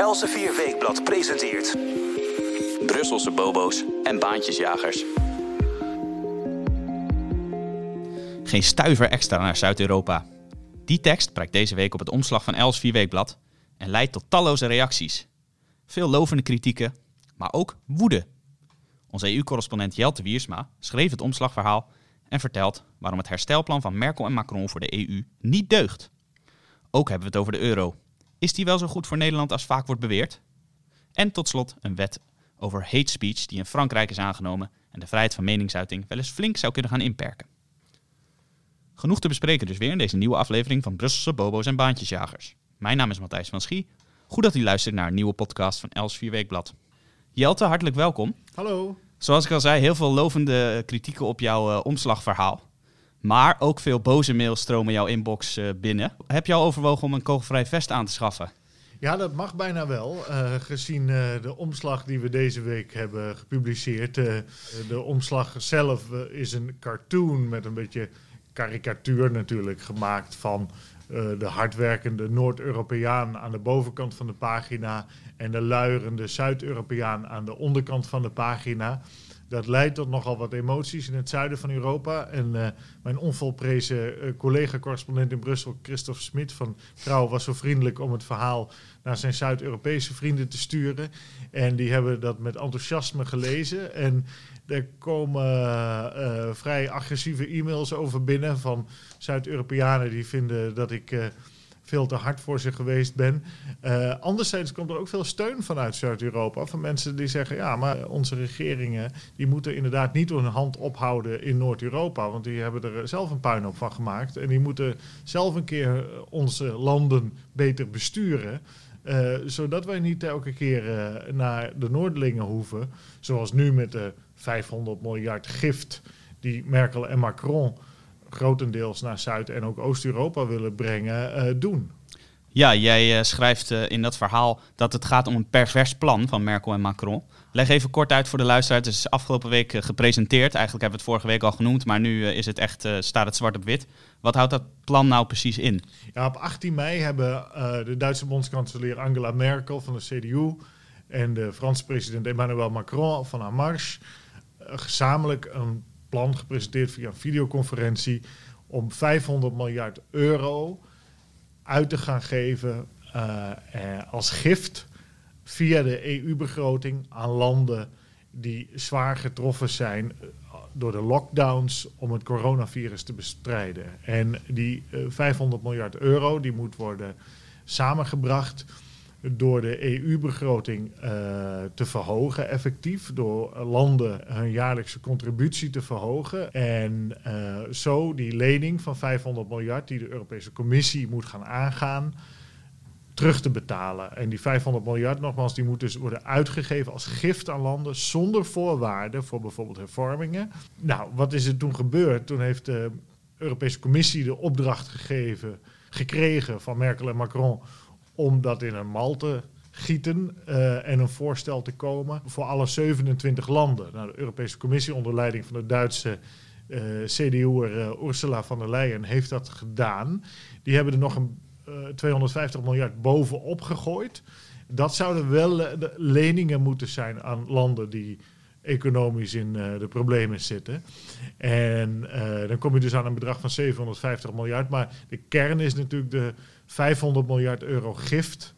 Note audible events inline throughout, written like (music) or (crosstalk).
Elsevier Weekblad presenteert... Brusselse bobo's en baantjesjagers. Geen stuiver extra naar Zuid-Europa. Die tekst prijkt deze week op het omslag van Elsevier Weekblad en leidt tot talloze reacties. Veel lovende kritieken, maar ook woede. Onze EU-correspondent Jelte Wiersma schreef het omslagverhaal en vertelt waarom het herstelplan van Merkel en Macron voor de EU niet deugt. Ook hebben we het over de euro. Is die wel zo goed voor Nederland als vaak wordt beweerd? En tot slot een wet over hate speech die in Frankrijk is aangenomen en de vrijheid van meningsuiting wel eens flink zou kunnen gaan inperken. Genoeg te bespreken dus weer in deze nieuwe aflevering van Brusselse Bobo's en Baantjesjagers. Mijn naam is Matthijs van Schie. Goed dat u luistert naar een nieuwe podcast van Els 4 Weekblad. Jelte, hartelijk welkom. Hallo. Zoals ik al zei, heel veel lovende kritieken op jouw uh, omslagverhaal. Maar ook veel boze mails stromen jouw inbox uh, binnen. Heb je al overwogen om een kogelvrij vest aan te schaffen? Ja, dat mag bijna wel. Uh, gezien de omslag die we deze week hebben gepubliceerd. de omslag zelf is een cartoon met een beetje karikatuur natuurlijk gemaakt van de hardwerkende Noord-Europeaan aan de bovenkant van de pagina en de luierende Zuid-Europeaan aan de onderkant van de pagina. Dat leidt tot nogal wat emoties in het zuiden van Europa. En uh, mijn onvolprezen uh, collega-correspondent in Brussel, Christophe Smit van Trouw, was zo vriendelijk om het verhaal naar zijn Zuid-Europese vrienden te sturen. En die hebben dat met enthousiasme gelezen. En er komen uh, vrij agressieve e-mails over binnen van Zuid-Europeanen die vinden dat ik veel te hard voor ze geweest ben. Uh, anderzijds komt er ook veel steun vanuit Zuid-Europa. Van mensen die zeggen, ja, maar onze regeringen... die moeten inderdaad niet hun hand ophouden in Noord-Europa. Want die hebben er zelf een puinhoop van gemaakt. En die moeten zelf een keer onze landen beter besturen... Uh, zodat wij niet elke keer uh, naar de Noordelingen hoeven. Zoals nu met de 500 miljard gift die Merkel en Macron grotendeels naar Zuid- en ook Oost-Europa willen brengen, uh, doen. Ja, jij uh, schrijft uh, in dat verhaal dat het gaat om een pervers plan van Merkel en Macron. Leg even kort uit voor de luisteraar. Het is afgelopen week gepresenteerd. Eigenlijk hebben we het vorige week al genoemd, maar nu is het echt, staat het zwart op wit. Wat houdt dat plan nou precies in? Ja, op 18 mei hebben de Duitse bondskanselier Angela Merkel van de CDU en de Franse president Emmanuel Macron van En Marche gezamenlijk een plan gepresenteerd via een videoconferentie om 500 miljard euro uit te gaan geven uh, eh, als gift via de EU-begroting aan landen die zwaar getroffen zijn eh, door de lockdowns om het coronavirus te bestrijden. En die uh, eh, 500 miljard euro die moet worden samengebracht door de EU-begroting uh, te verhogen, effectief, door landen hun jaarlijkse contributie te verhogen. En uh, zo die lening van 500 miljard, die de Europese Commissie moet gaan aangaan, terug te betalen. En die 500 miljard, nogmaals, die moet dus worden uitgegeven als gift aan landen zonder voorwaarden voor bijvoorbeeld hervormingen. Nou, wat is er toen gebeurd? Toen heeft de Europese Commissie de opdracht gekregen van Merkel en Macron om dat in een mal te gieten uh, en een voorstel te komen voor alle 27 landen. Nou, de Europese Commissie onder leiding van de Duitse uh, eh, CDU'er eh, Ursula von der Leyen heeft dat gedaan. Die hebben er nog een 250 miljard bovenop gegooid. Dat zouden wel leningen moeten zijn aan landen die economisch in de problemen zitten. En dan kom je dus aan een bedrag van 750 miljard. Maar de kern is natuurlijk de 500 miljard euro gift.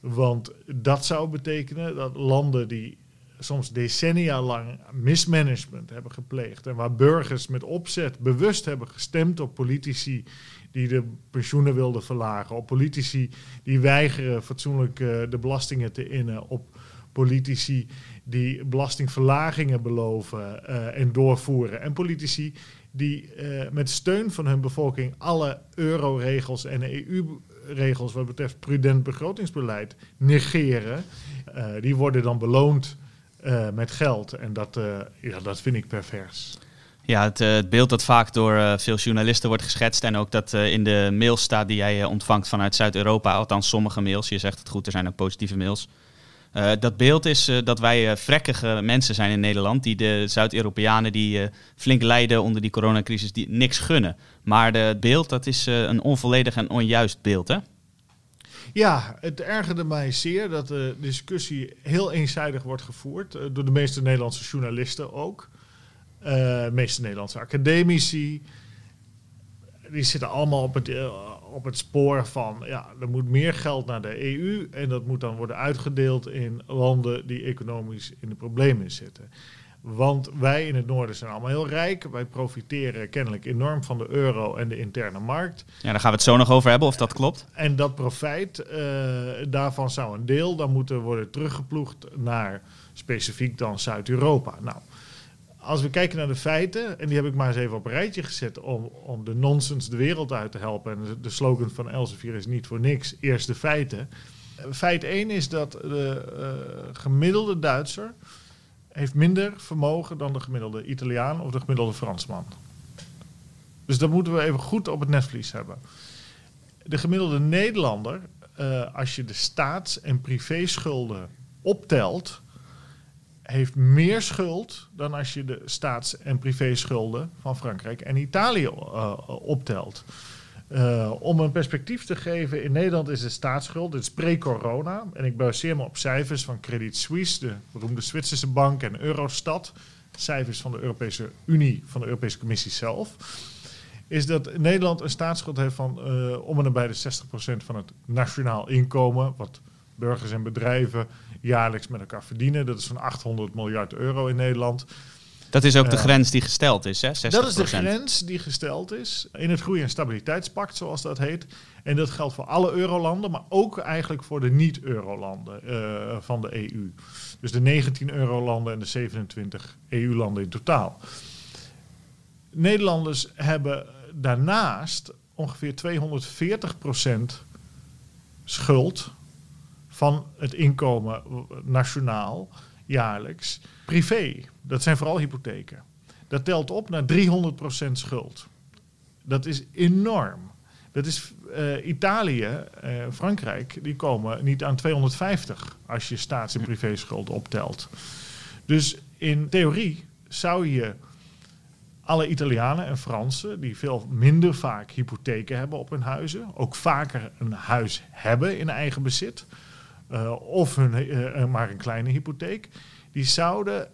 Want dat zou betekenen dat landen die soms decennia lang mismanagement hebben gepleegd en waar burgers met opzet bewust hebben gestemd op politici die de pensioenen wilden verlagen, op politici die weigeren fatsoenlijk uh, de belastingen te innen, op politici die belastingverlagingen beloven uh, en doorvoeren en politici die uh, met steun van hun bevolking alle euroregels en EU regels wat betreft prudent begrotingsbeleid negeren, uh, die worden dan beloond uh, met geld. En dat, uh, ja, dat vind ik pervers. Ja, het, het beeld dat vaak door veel journalisten wordt geschetst en ook dat in de mails staat die jij ontvangt vanuit Zuid-Europa, althans sommige mails, je zegt het goed, er zijn ook positieve mails. Uh, dat beeld is uh, dat wij uh, vrekkige mensen zijn in Nederland, die de Zuid-Europeanen die flink lijden onder die coronacrisis, die niks gunnen. Maar het beeld, dat is een onvolledig en onjuist beeld, hè? Ja, het ergerde mij zeer dat de discussie heel eenzijdig wordt gevoerd. eh, door de meeste Nederlandse journalisten ook. Eh, de meeste Nederlandse academici. Die zitten allemaal op het, eh, op het spoor van... ja, er moet meer geld naar de EU... en dat moet dan worden uitgedeeld in landen die economisch in de problemen zitten. Want wij in het noorden zijn allemaal heel rijk. Wij profiteren kennelijk enorm van de euro en de interne markt. Ja, daar gaan we het zo nog over hebben of dat klopt. En dat profijt, eh, daarvan zou een deel dan moeten worden teruggeploegd naar specifiek dan Zuid-Europa. Nou, als we kijken naar de feiten, en die heb ik maar eens even op een rijtje gezet om, om de nonsens de wereld uit te helpen. En de, slogan van Elsevier is niet voor niks, eerst de feiten. Feit 1 is dat de eh, gemiddelde Duitser heeft minder vermogen dan de gemiddelde Italiaan of de gemiddelde Fransman. Dus dat moeten we even goed op het netvlies hebben. De gemiddelde Nederlander, eh, als je de staats- en privéschulden optelt, heeft meer schuld dan als je de staats- en privéschulden van Frankrijk en Italië eh, optelt. Uh, om een perspectief te geven, in Nederland is de staatsschuld, dit is pre-corona, en ik baseer me op cijfers van Credit Suisse, de beroemde Zwitserse bank en Eurostat, cijfers van de Europese Unie, van de Europese Commissie zelf, is dat Nederland een staatsschuld heeft van uh, om en nabij de 60% van het nationaal inkomen, wat burgers en bedrijven jaarlijks met elkaar verdienen. Dat is van 800 miljard euro in Nederland. Dat is ook de grens die gesteld is, hè? 60%. Dat is de grens die gesteld is in het Groei- en Stabiliteitspact, zoals dat heet. En dat geldt voor alle eurolanden, maar ook eigenlijk voor de niet-eurolanden uh, van de EU. Dus de 19 eurolanden en de 27 EU-landen in totaal. Nederlanders hebben daarnaast ongeveer 240% schuld van het inkomen nationaal jaarlijks privé. Dat zijn vooral hypotheken. Dat telt op naar 300% schuld. Dat is enorm. Dat is uh, Italië, uh, Frankrijk, die komen niet aan 250 als je staats- en privéschuld optelt. Dus in theorie zou je alle Italianen en Fransen, die veel minder vaak hypotheken hebben op hun huizen, ook vaker een huis hebben in eigen bezit, of hun, maar een kleine hypotheek, die zouden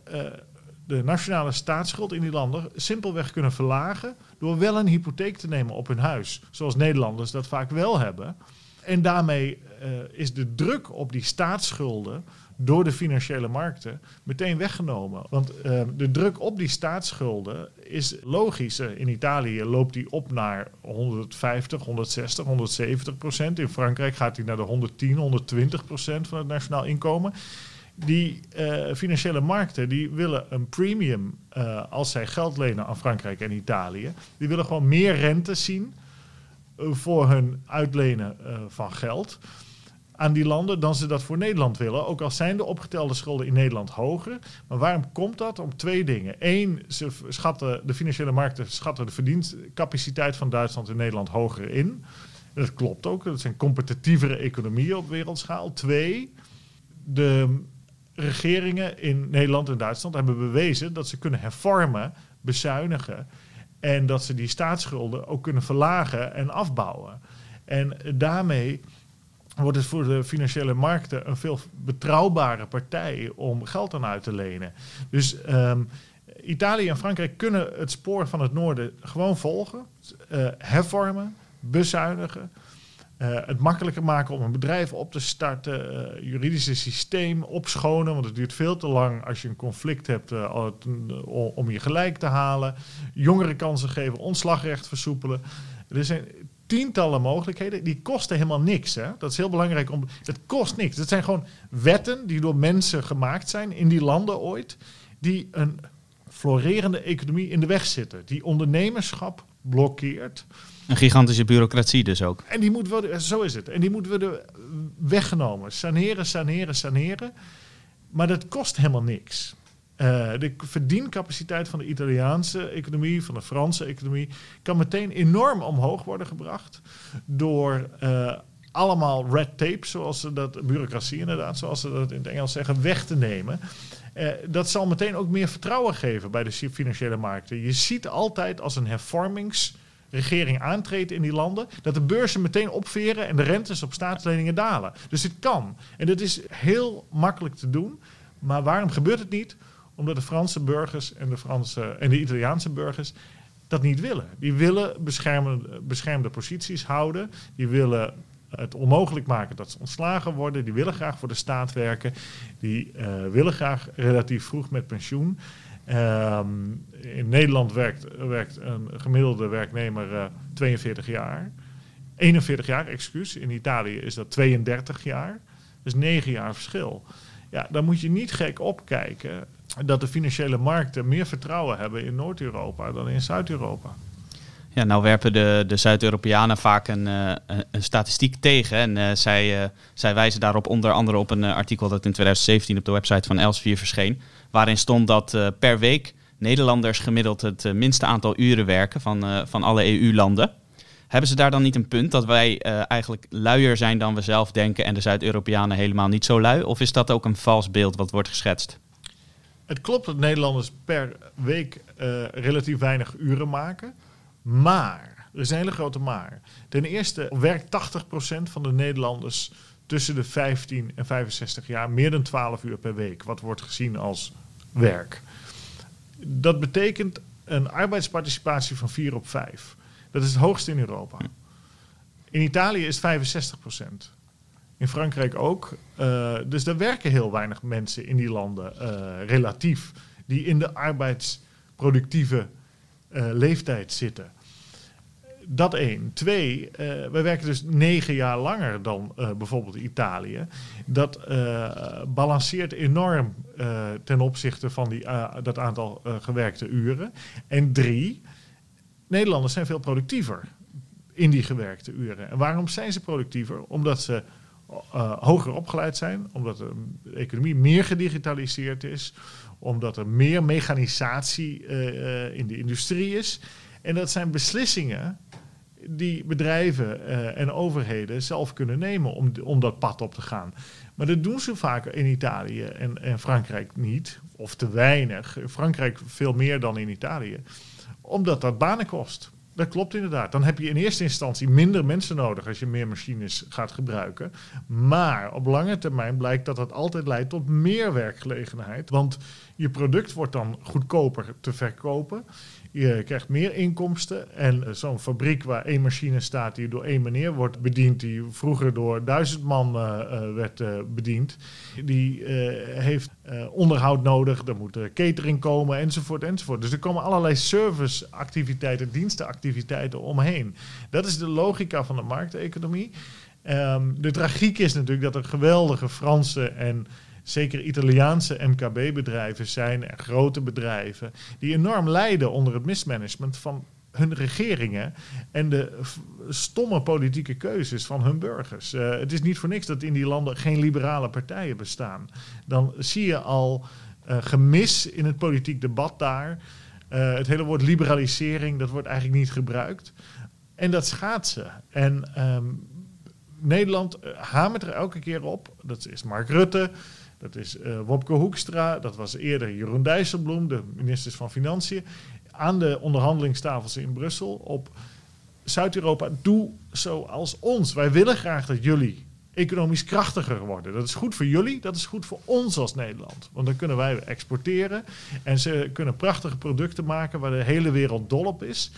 de nationale staatsschuld in die landen simpelweg kunnen verlagen door wel een hypotheek te nemen op hun huis, zoals Nederlanders dat vaak wel hebben. En daarmee is de druk op die staatsschulden door de financiële markten meteen weggenomen. Want uh, de druk op die staatsschulden is logisch. in Italië loopt die op naar 150, 160, 170 procent. In Frankrijk gaat die naar de 110, 120 procent van het nationaal inkomen die uh, financiële markten die willen een premium uh, als zij geld lenen aan Frankrijk en Italië. Die willen gewoon meer rente zien voor hun uitlenen van geld aan die landen dan ze dat voor Nederland willen. Ook al zijn de opgetelde schulden in Nederland hoger. Maar waarom komt dat? Om twee dingen. Eén, ze schatten, de financiële markten schatten de verdienstcapaciteit van Duitsland en Nederland hoger in. Dat klopt ook. Dat zijn competitievere economieën op wereldschaal. Twee, de regeringen in Nederland en Duitsland hebben bewezen dat ze kunnen hervormen, bezuinigen en dat ze die staatsschulden ook kunnen verlagen en afbouwen. En daarmee wordt het voor de financiële markten een veel betrouwbare partij om geld aan uit te lenen. Dus um, Italië en Frankrijk kunnen het spoor van het noorden gewoon volgen, uh, hervormen, bezuinigen. Uh, het makkelijker maken om een bedrijf op te starten, uh, juridische systeem opschonen, want het duurt veel te lang als je een conflict hebt uh, om je gelijk te halen. Jongeren kansen geven, ontslagrecht versoepelen. Er zijn tientallen mogelijkheden, die kosten helemaal niks. Hè? Dat is heel belangrijk om. Het kost niks. Dat zijn gewoon wetten die door mensen gemaakt zijn in die landen ooit, die een florerende economie in de weg zitten, die ondernemerschap blokkeert. Een gigantische bureaucratie dus ook. En die moet worden, zo is het. En die moet worden weggenomen. Saneren, saneren, saneren. Maar dat kost helemaal niks. Uh, de verdiencapaciteit van de Italiaanse economie, van de Franse economie, kan meteen enorm omhoog worden gebracht door uh, allemaal red tape, zoals ze dat, bureaucratie inderdaad, zoals ze dat in het Engels zeggen, weg te nemen. Uh, dat zal meteen ook meer vertrouwen geven bij de financiële markten. Je ziet altijd als een hervormings regering aantreedt in die landen, dat de beurzen meteen opveren en de rentes op staatsleningen dalen. Dus het kan. En dat is heel makkelijk te doen. Maar waarom gebeurt het niet? Omdat de Franse burgers en de, Franse, en de Italiaanse burgers dat niet willen. Die willen beschermde, beschermde posities houden. Die willen het onmogelijk maken dat ze ontslagen worden. Die willen graag voor de staat werken. Die uh, willen graag relatief vroeg met pensioen. Um, in Nederland werkt, werkt, een gemiddelde werknemer uh, 42 jaar. 41 jaar, excuus. In Italië is dat 32 jaar. Dus 9 jaar verschil. Ja, dan moet je niet gek opkijken dat de financiële markten meer vertrouwen hebben in Noord-Europa dan in Zuid-Europa. Ja, nou werpen de, de Zuid-Europeanen vaak een, uh, een, statistiek tegen. En uh, zij, uh, zij wijzen daarop onder andere op een artikel dat in 2017 op de website van Elsevier verscheen. Waarin stond dat per week Nederlanders gemiddeld het minste aantal uren werken van, van alle EU-landen. Hebben ze daar dan niet een punt dat wij eigenlijk luier zijn dan we zelf denken en de Zuid-Europeanen helemaal niet zo lui? Of is dat ook een vals beeld wat wordt geschetst? Het klopt dat Nederlanders per week relatief weinig uren maken. Maar, er is een hele grote maar. Ten eerste werkt 80% van de Nederlanders tussen de 15 en 65 jaar meer dan 12 uur per week, wat wordt gezien als werk. Dat betekent een arbeidsparticipatie van 4 op 5. Dat is het hoogste in Europa. In Italië is het 65%. In Frankrijk ook. Uh, dus er werken heel weinig mensen in die landen, uh, relatief, die in de arbeidsproductieve uh, leeftijd zitten dat één. Twee, uh, wij werken dus negen jaar langer dan bijvoorbeeld Italië. Dat balanceert enorm ten opzichte van die, dat aantal gewerkte uren. En drie, Nederlanders zijn veel productiever in die gewerkte uren. En waarom zijn ze productiever? Omdat ze hoger opgeleid zijn, omdat de economie meer gedigitaliseerd is, omdat er meer mechanisatie in de industrie is. En dat zijn beslissingen die bedrijven uh, en overheden zelf kunnen nemen om, om dat pad op te gaan. Maar dat doen ze vaak in Italië en, en Frankrijk niet, of te weinig. In Frankrijk veel meer dan in Italië, omdat dat banen kost. Dat klopt inderdaad. Dan heb je in eerste instantie minder mensen nodig als je meer machines gaat gebruiken. Maar op lange termijn blijkt dat dat altijd leidt tot meer werkgelegenheid. Want je product wordt dan goedkoper te verkopen. Je krijgt meer inkomsten. En zo'n fabriek waar één machine staat die door één meneer wordt bediend, die vroeger door duizend man uh, werd uh, bediend, die heeft onderhoud nodig. Er moet catering komen, enzovoort, enzovoort. Dus er komen allerlei serviceactiviteiten, dienstenactiviteiten omheen. Dat is de logica van de markteconomie. Um, de tragiek is natuurlijk dat er geweldige Franse en zeker Italiaanse MKB-bedrijven zijn en grote bedrijven, die enorm lijden onder het mismanagement van hun regeringen en de stomme politieke keuzes van hun burgers. Uh, het is niet voor niks dat in die landen geen liberale partijen bestaan. Dan zie je al uh, gemis in het politiek debat daar. Uh, het hele woord liberalisering, dat wordt eigenlijk niet gebruikt. En dat schaadt ze. En um, Nederland hamert er elke keer op. Dat is Mark Rutte. Dat is uh, Wopke Hoekstra, dat was eerder Jeroen Dijsselbloem, de ministers van Financiën. Aan de onderhandelingstafels in Brussel op Zuid-Europa, doe zoals ons. Wij willen graag dat jullie economisch krachtiger worden. Dat is goed voor jullie, dat is goed voor ons als Nederland. Want dan kunnen wij exporteren en ze kunnen prachtige producten maken waar de hele wereld dol op is.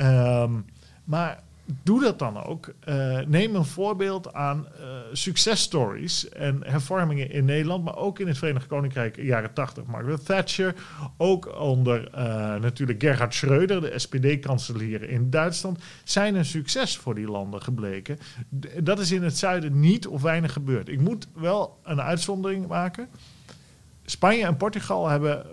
Um, maar doe dat dan ook. Uh, neem een voorbeeld aan uh, successtories en hervormingen in Nederland, maar ook in het Verenigd Koninkrijk jaren 80. Margaret Thatcher, ook onder uh, natuurlijk Gerhard Schreuder, de SPD-kanselier in Duitsland, zijn een succes voor die landen gebleken. Dat is in het zuiden niet of weinig gebeurd. Ik moet wel een uitzondering maken. Spanje en Portugal hebben,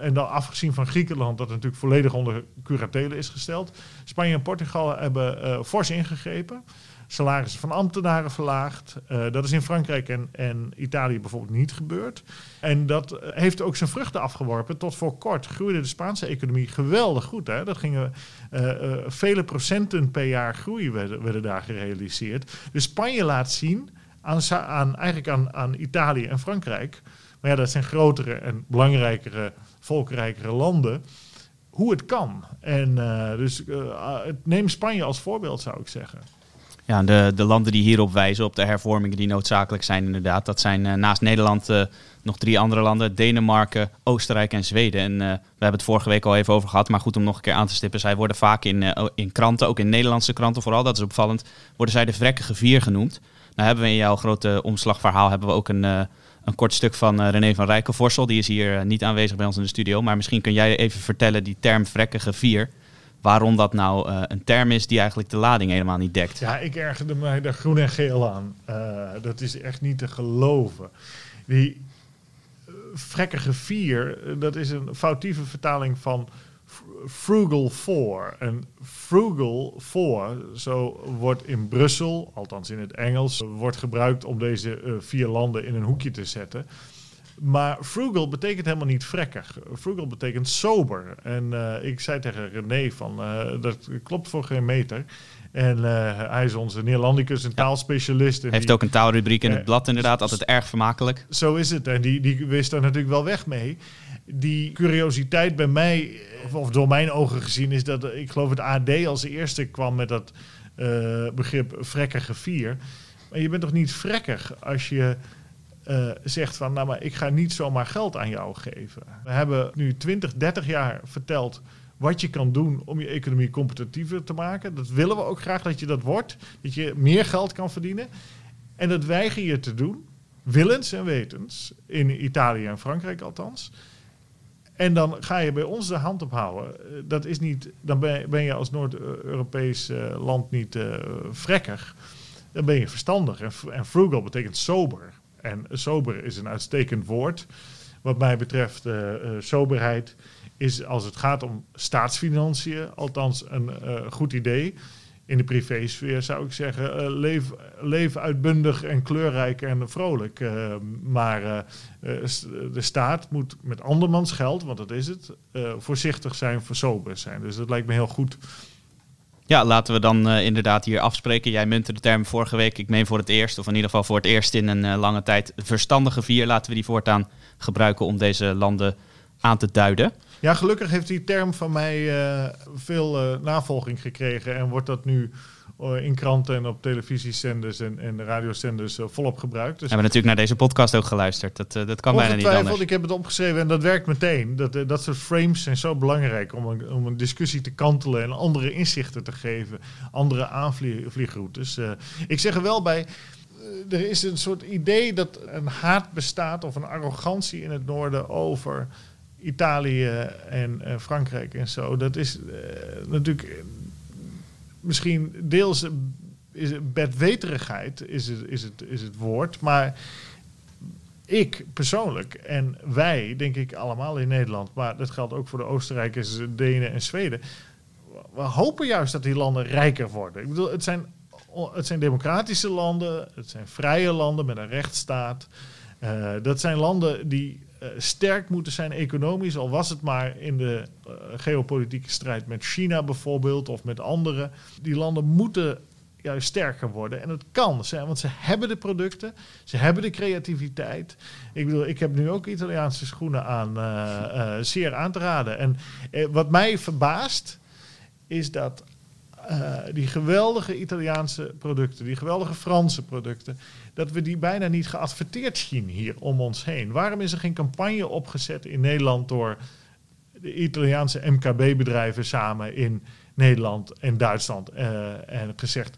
en dan afgezien van Griekenland, dat natuurlijk volledig onder curatele is gesteld. Spanje en Portugal hebben uh, fors ingegrepen. Salarissen van ambtenaren verlaagd. Uh, dat is in Frankrijk en, en Italië bijvoorbeeld niet gebeurd. En dat heeft ook zijn vruchten afgeworpen. Tot voor kort groeide de Spaanse economie geweldig goed. Hè? Dat gingen vele procenten per jaar groei werden, werden daar gerealiseerd. Dus Spanje laat zien aan, aan, eigenlijk aan, aan Italië en Frankrijk maar ja, dat zijn grotere en belangrijkere, volkrijkere landen. hoe het kan. En dus neem Spanje als voorbeeld, zou ik zeggen. Ja, de, de landen die hierop wijzen, op de hervormingen die noodzakelijk zijn inderdaad, dat zijn naast Nederland nog drie andere landen, Denemarken, Oostenrijk en Zweden. En we hebben het vorige week al even over gehad, maar goed om nog een keer aan te stippen. Zij worden vaak in, in kranten, ook in Nederlandse kranten vooral, dat is opvallend, worden zij de vrekkige vier genoemd. Nou hebben we in jouw grote omslagverhaal hebben we ook een, een kort stuk van uh, René van Rijkenvorsel. Die is hier uh, niet aanwezig bij ons in de studio. Maar misschien kun jij even vertellen die term vrekkige vier. Waarom dat nou een term is die eigenlijk de lading helemaal niet dekt. Ja, ik ergerde mij daar groen en geel aan. dat is echt niet te geloven. Die vrekkige vier, dat is een foutieve vertaling van Frugal Four. En Frugal Four, zo wordt in Brussel, althans in het Engels, wordt gebruikt om deze uh, vier landen in een hoekje te zetten. Maar frugal betekent helemaal niet vrekkig. Frugal betekent sober. En uh, ik zei tegen René van, uh, dat klopt voor geen meter. En uh, hij is onze Neerlandicus, een taalspecialist. Hij heeft ook een taalrubriek in het blad inderdaad, altijd erg vermakelijk. Zo is het. En die, die wist daar natuurlijk wel weg mee die curiositeit bij mij, of door mijn ogen gezien, is dat ik geloof het AD als eerste kwam met dat uh, begrip vrekkige vier. Maar je bent toch niet vrekkig als je uh, zegt van, nou maar ik ga niet zomaar geld aan jou geven. We hebben nu 20, 30 jaar verteld wat je kan doen om je economie competitiever te maken. Dat willen we ook graag dat je dat wordt, dat je meer geld kan verdienen. En dat weiger je te doen, willens en wetens, in Italië en Frankrijk althans. En dan ga je bij ons de hand ophouden. Eh, dat is niet, dan ben je als Noord-Europees uh, land niet uh, vrekkig. Dan ben je verstandig. En, frugal betekent sober. En sober is een uitstekend woord. Wat mij betreft, soberheid is als het gaat om staatsfinanciën, althans een goed idee in de privésfeer zou ik zeggen, uh, leef, uitbundig en kleurrijk en vrolijk. Uh, maar uh, de staat moet met andermans geld, want dat is het, voorzichtig zijn, versober zijn. Dus dat lijkt me heel goed. Ja, laten we dan inderdaad hier afspreken. Jij muntte de term vorige week, ik meen voor het eerst, of in ieder geval voor het eerst in een lange tijd, verstandige vier. Laten we die voortaan gebruiken om deze landen aan te duiden. Ja, gelukkig heeft die term van mij uh, veel uh, navolging gekregen en wordt dat nu uh, in kranten en op televisiezenders en, en radiozenders volop gebruikt. Dus hebben natuurlijk naar deze podcast ook geluisterd. Dat, dat kan bijna niet anders. Ik heb het opgeschreven en dat werkt meteen. Dat, dat soort frames zijn zo belangrijk om een, om een discussie te kantelen en andere inzichten te geven, andere aanvliegroutes. ik zeg er wel bij er is een soort idee dat een haat bestaat of een arrogantie in het noorden over Italië en uh, Frankrijk en zo. Dat is uh, natuurlijk misschien deels is is het, is, het, is het woord, maar ik persoonlijk en wij, denk ik allemaal in Nederland, maar dat geldt ook voor de Oostenrijkers, Denen en Zweden. We hopen juist dat die landen rijker worden. Ik bedoel, het zijn, het zijn democratische landen, het zijn vrije landen met een rechtsstaat. Dat zijn landen die sterk moeten zijn economisch, al was het maar in de uh, geopolitieke strijd met China bijvoorbeeld of met andere. Die landen moeten juist sterker worden. En het kan, want ze hebben de producten, ze hebben de creativiteit. Ik bedoel, ik heb nu ook Italiaanse schoenen aan, uh, zeer aan te raden. En wat mij verbaast, is dat uh, die geweldige Italiaanse producten, die geweldige Franse producten, dat we die bijna niet geadverteerd zien hier om ons heen. Waarom is er geen campagne opgezet in Nederland door de Italiaanse MKB-bedrijven samen in Nederland en Duitsland uh, en gezegd: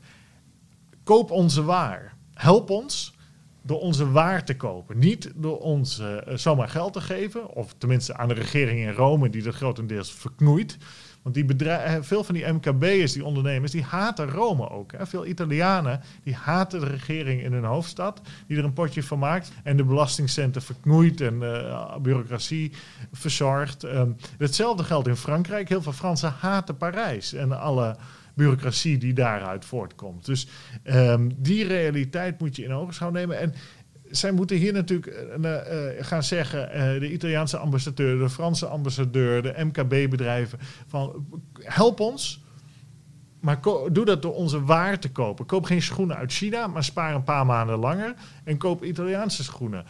koop onze waar, help ons door onze waar te kopen. Niet door ons uh, zomaar geld te geven, of tenminste aan de regering in Rome, die dat grotendeels verknoeit. Want die eh, veel van die MKB'ers, die ondernemers, die haten Rome ook. Hè. Veel Italianen, die haten de regering in hun hoofdstad, die er een potje van maakt en de belastingcenten verknoeit en uh, bureaucratie verzorgt. Um, hetzelfde geldt in Frankrijk. Heel veel Fransen haten Parijs en alle bureaucratie die daaruit voortkomt. Dus um, die realiteit moet je in ogenschouw nemen. En zij moeten hier natuurlijk uh, gaan zeggen, uh, de Italiaanse ambassadeur, de Franse ambassadeur, de MKB-bedrijven, van help ons. Maar doe dat door onze waar te kopen. Koop geen schoenen uit China, maar spaar een paar maanden langer. En koop Italiaanse schoenen.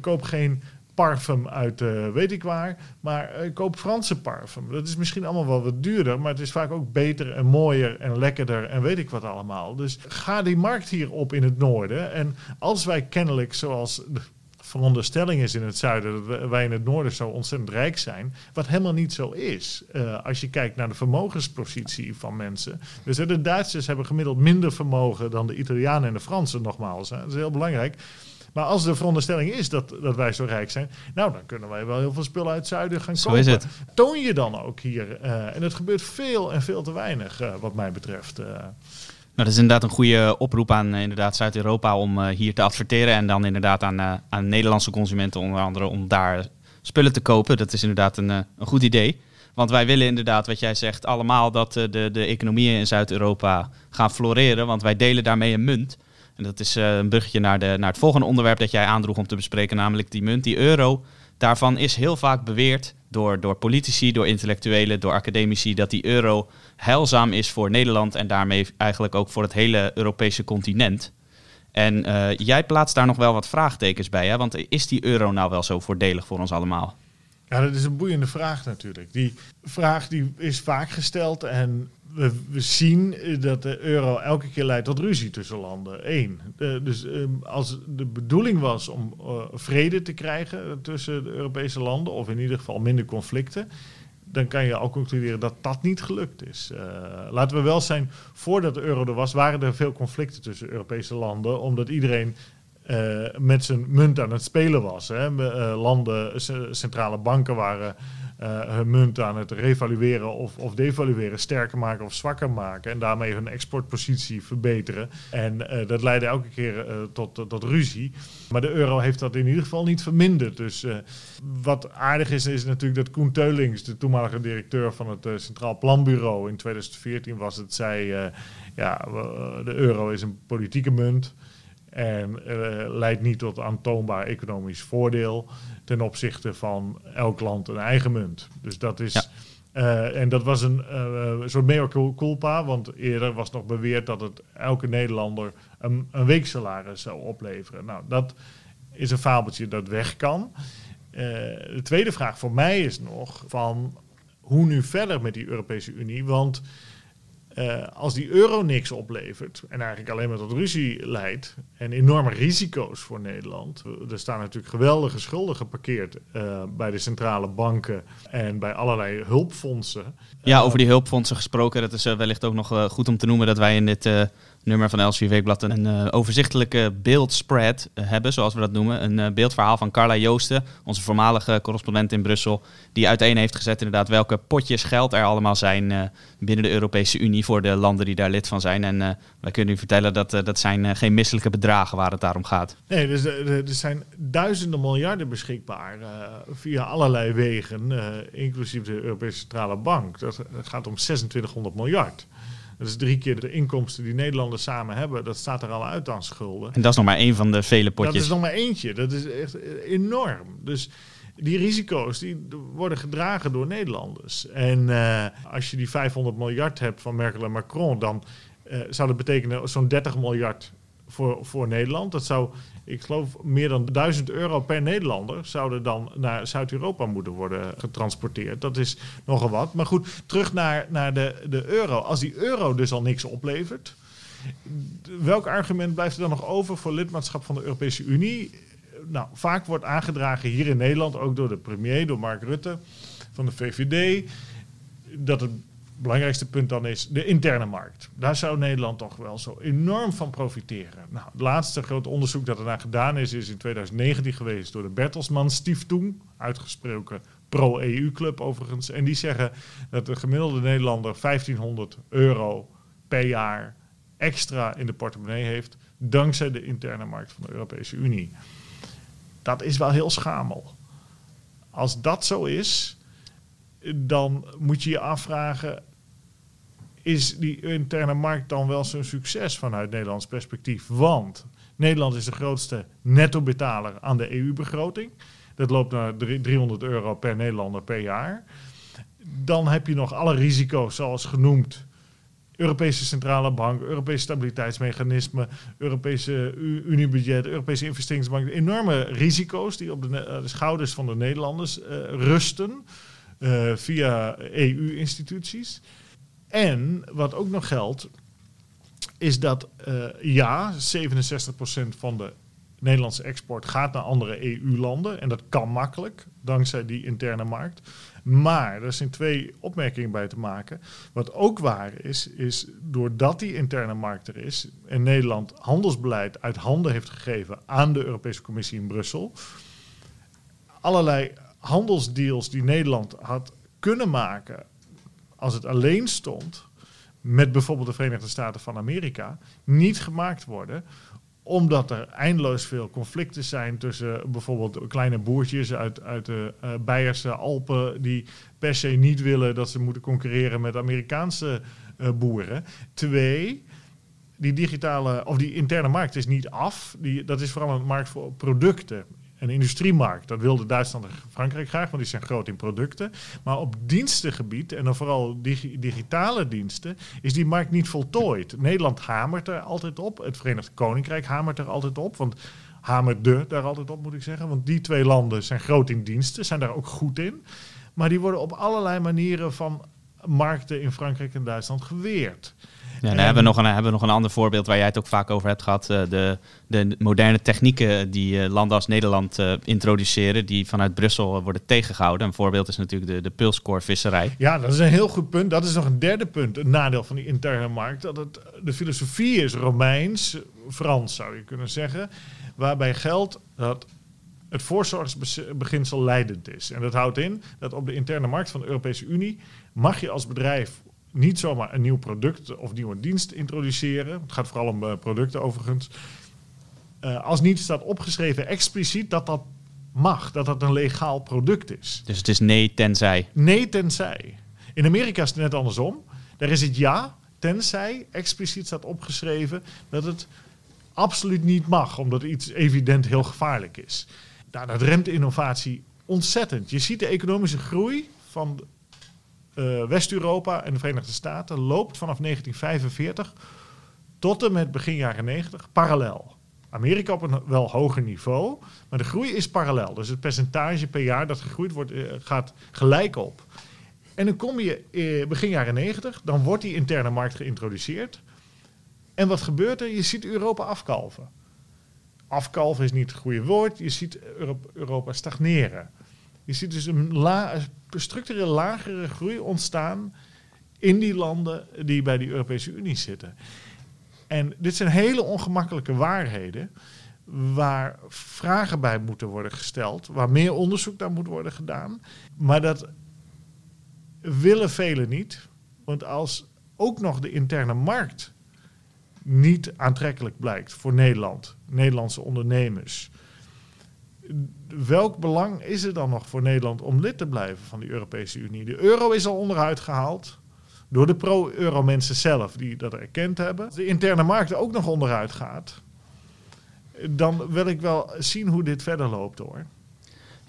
koop geen parfum uit uh, weet ik waar. Maar uh, koop Franse parfum. Dat is misschien allemaal wel wat duurder, maar het is vaak ook beter en mooier en lekkerder en weet ik wat allemaal. Dus ga die markt hier op in het noorden. En als wij kennelijk, zoals de veronderstelling is in het zuiden, dat wij in het noorden zo ontzettend rijk zijn, wat helemaal niet zo is. Uh, als je kijkt naar de vermogenspositie van mensen. Dus de Duitsers hebben gemiddeld minder vermogen dan de Italianen en de Fransen, nogmaals. Hè. Dat is heel belangrijk. Maar als de veronderstelling is dat, dat wij zo rijk zijn, nou dan kunnen wij wel heel veel spullen uit het zuiden gaan zo kopen. Is het. Toon je dan ook hier. Uh, en het gebeurt veel en veel te weinig, uh, wat mij betreft. Uh. Nou, dat is inderdaad een goede oproep aan inderdaad Zuid-Europa om hier te adverteren. En dan inderdaad aan, aan Nederlandse consumenten onder andere om daar spullen te kopen. Dat is inderdaad een, een goed idee. Want wij willen inderdaad, wat jij zegt, allemaal dat de, de economieën in Zuid-Europa gaan floreren. Want wij delen daarmee een munt. En dat is uh, een bruggetje naar, de, naar het volgende onderwerp dat jij aandroeg om te bespreken, namelijk die munt, die euro. Daarvan is heel vaak beweerd door, door politici, door intellectuelen, door academici, dat die euro heilzaam is voor Nederland en daarmee eigenlijk ook voor het hele Europese continent. En uh, jij plaatst daar nog wel wat vraagtekens bij, hè? want is die euro nou wel zo voordelig voor ons allemaal? Ja, dat is een boeiende vraag natuurlijk. Die vraag die is vaak gesteld en we, zien dat de euro elke keer leidt tot ruzie tussen landen. Eén. dus um, als de bedoeling was om uh, vrede te krijgen tussen de Europese landen, of in ieder geval minder conflicten, dan kan je al concluderen dat dat niet gelukt is. Laten we wel zijn, voordat de euro er was, waren er veel conflicten tussen Europese landen, omdat iedereen met zijn munt aan het spelen was. Hè. Landen, centrale banken waren hun munt aan het revalueren of, of devalueren, sterker maken of zwakker maken. En daarmee hun exportpositie verbeteren. En uh, dat leidde elke keer uh, tot, tot ruzie. Maar de euro heeft dat in ieder geval niet verminderd. Dus wat aardig is, is natuurlijk dat Koen Teulings, de toenmalige directeur van het Centraal Planbureau in 2014 was het, zei: ja, de euro is een politieke munt. En uh, leidt niet tot aantoonbaar economisch voordeel ten opzichte van elk land een eigen munt. Dus dat is. Ja. Uh, en dat was een uh, soort mea culpa, want eerder was nog beweerd dat het elke Nederlander een, een weeksalaris zou opleveren. Nou, dat is een fabeltje dat weg kan. de tweede vraag voor mij is nog van hoe nu verder met die Europese Unie, want uh, als die euro niks oplevert en eigenlijk alleen maar tot ruzie leidt en enorme risico's voor Nederland. Er staan natuurlijk geweldige schulden geparkeerd uh, bij de centrale banken en bij allerlei hulpfondsen. Ja, over die hulpfondsen gesproken, dat is uh, wellicht ook nog goed om te noemen dat wij in dit nummer van Elsevier Weekblad een uh, overzichtelijke beeldspread uh, hebben, zoals we dat noemen. Een uh, beeldverhaal van Carla Joosten, onze voormalige correspondent in Brussel, die uiteen heeft gezet inderdaad welke potjes geld er allemaal zijn binnen de Europese Unie voor de landen die daar lid van zijn. En wij kunnen u vertellen dat dat zijn geen misselijke bedragen waar het daarom gaat. Nee, dus er zijn duizenden miljarden beschikbaar via allerlei wegen, inclusief de Europese Centrale Bank. Dat gaat om 2600 miljard. Dat is drie keer de inkomsten die Nederlanders samen hebben. Dat staat er al uit aan schulden. En dat is nog maar één van de vele potjes. Dat is nog maar eentje. Dat is echt enorm. Dus die risico's die worden gedragen door Nederlanders. En uh, als je die 500 miljard hebt van Merkel en Macron, dan uh, zou dat betekenen zo'n 30 miljard voor, voor Nederland. Dat zou, ik geloof, meer dan 1000 euro per Nederlander zouden dan naar Zuid-Europa moeten worden getransporteerd. Dat is nogal wat. Maar goed, terug naar, naar de, de euro. Als die euro dus al niks oplevert, welk argument blijft er dan nog over voor lidmaatschap van de Europese Unie? Nou, vaak wordt aangedragen hier in Nederland, ook door de premier, door Mark Rutte van de VVD, dat het belangrijkste punt dan is de interne markt. Daar zou Nederland toch wel zo enorm van profiteren. Nou, het laatste grote onderzoek dat er naar gedaan is, is in 2019 geweest door de Bertelsmann Stiftung, uitgesproken pro-EU-club overigens. En die zeggen dat de gemiddelde Nederlander 1500 euro per jaar extra in de portemonnee heeft, dankzij de interne markt van de Europese Unie. Dat is wel heel schamel. Als dat zo is, dan moet je je afvragen: is die interne markt dan wel zo'n succes vanuit Nederlands perspectief? Want Nederland is de grootste netto-betaler aan de EU-begroting. Dat loopt naar 300 euro per Nederlander per jaar. Dan heb je nog alle risico's, zoals genoemd, Europese Centrale Bank, Europese Stabiliteitsmechanisme, Europese Uniebudget, Europese Investeringsbank. Enorme risico's die op de, de schouders van de Nederlanders rusten via EU-instituties. En wat ook nog geldt, is dat uh, ja, 67% van de Nederlandse export gaat naar andere EU-landen. En dat kan makkelijk, dankzij die interne markt. Maar er zijn twee opmerkingen bij te maken. Wat ook waar is, is doordat die interne markt er is en Nederland handelsbeleid uit handen heeft gegeven aan de Europese Commissie in Brussel, allerlei handelsdeals die Nederland had kunnen maken als het alleen stond, met bijvoorbeeld de Verenigde Staten van Amerika, niet gemaakt worden omdat er eindeloos veel conflicten zijn tussen bijvoorbeeld kleine boertjes uit, uit de uh, Beierse Alpen, die per se niet willen dat ze moeten concurreren met Amerikaanse uh, boeren. Twee, die digitale of die interne markt is niet af. Die, dat is vooral een markt voor producten een industriemarkt. Dat wilde Duitsland en Frankrijk graag, want die zijn groot in producten. Maar op dienstengebied, en dan vooral digitale diensten, is die markt niet voltooid. Nederland hamert er altijd op. Het Verenigd Koninkrijk hamert er altijd op. Want hamerde daar altijd op, moet ik zeggen. Want die twee landen zijn groot in diensten, zijn daar ook goed in. Maar die worden op allerlei manieren van markten in Frankrijk en Duitsland geweerd. Ja, dan hebben we, nog een, hebben we nog een ander voorbeeld waar jij het ook vaak over hebt gehad. Eh, de, de moderne technieken die eh, landen als Nederland uh, introduceren, die vanuit Brussel worden tegengehouden. Een voorbeeld is natuurlijk de, de pulscore-visserij. Ja, dat is een heel goed punt. Dat is nog een derde punt, een nadeel van die interne markt. Dat het, de filosofie is Romeins, Frans zou je kunnen zeggen. Waarbij geldt dat het voorzorgsbeginsel leidend is. En dat houdt in dat op de interne markt van de Europese Unie mag je als bedrijf niet zomaar een nieuw product of nieuwe dienst introduceren. Het gaat vooral om uh, producten overigens. Uh, als niet staat opgeschreven expliciet dat dat mag, dat dat een legaal product is. Dus het is nee tenzij? Nee tenzij. In Amerika is het net andersom. Daar is het ja, tenzij expliciet staat opgeschreven dat het absoluut niet mag, omdat iets evident heel gevaarlijk is. Nou, dat remt innovatie ontzettend. Je ziet de economische groei van uh, West-Europa en de Verenigde Staten loopt vanaf 1945 tot en met begin jaren 90 parallel. Amerika op een wel hoger niveau, maar de groei is parallel. Dus het percentage per jaar dat gegroeid wordt, uh, gaat gelijk op. En dan kom je uh, begin jaren 90, dan wordt die interne markt geïntroduceerd. En wat gebeurt er? Je ziet Europa afkalven. Afkalven is niet het goede woord, je ziet Europa stagneren. Je ziet dus een la structureel lagere groei ontstaan in die landen die bij die Europese Unie zitten. En dit zijn hele ongemakkelijke waarheden waar vragen bij moeten worden gesteld, waar meer onderzoek naar moet worden gedaan. Maar dat willen velen niet, want als ook nog de interne markt niet aantrekkelijk blijkt voor Nederland, Nederlandse ondernemers, welk belang is er dan nog voor Nederland om lid te blijven van die Europese Unie? De euro is al onderuit gehaald door de pro-euro mensen zelf die dat erkend hebben. Als de interne markt ook nog onderuit gaat, dan wil ik wel zien hoe dit verder loopt hoor.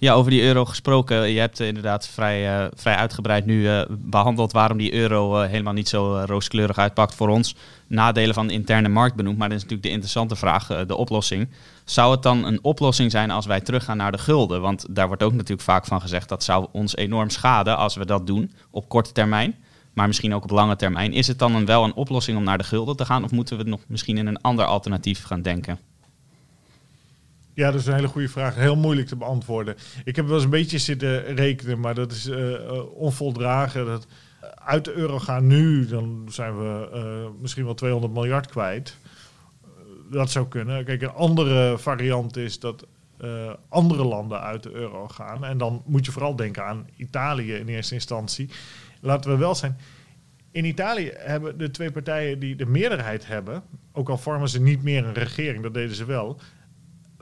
Ja, over die euro gesproken. Je hebt inderdaad vrij, uh, vrij uitgebreid nu uh, behandeld waarom die euro helemaal niet zo rooskleurig uitpakt voor ons. Nadelen van de interne markt benoemd, maar dat is natuurlijk de interessante vraag, de oplossing. Zou het dan een oplossing zijn als wij teruggaan naar de gulden? Want daar wordt ook natuurlijk vaak van gezegd dat zou ons enorm schaden als we dat doen op korte termijn. Maar misschien ook op lange termijn. Is het dan wel een oplossing om naar de gulden te gaan? Of moeten we nog misschien in een ander alternatief gaan denken? Ja, dat is een hele goede vraag. Heel moeilijk te beantwoorden. Ik heb wel eens een beetje zitten rekenen, maar dat is uh, onvoldragen. Dat uit de euro gaan nu, dan zijn we misschien wel 200 miljard kwijt. dat zou kunnen. Kijk, een andere variant is dat andere landen uit de euro gaan. En dan moet je vooral denken aan Italië in eerste instantie. Laten we wel zijn. In Italië hebben de twee partijen die de meerderheid hebben, ook al vormen ze niet meer een regering, dat deden ze wel,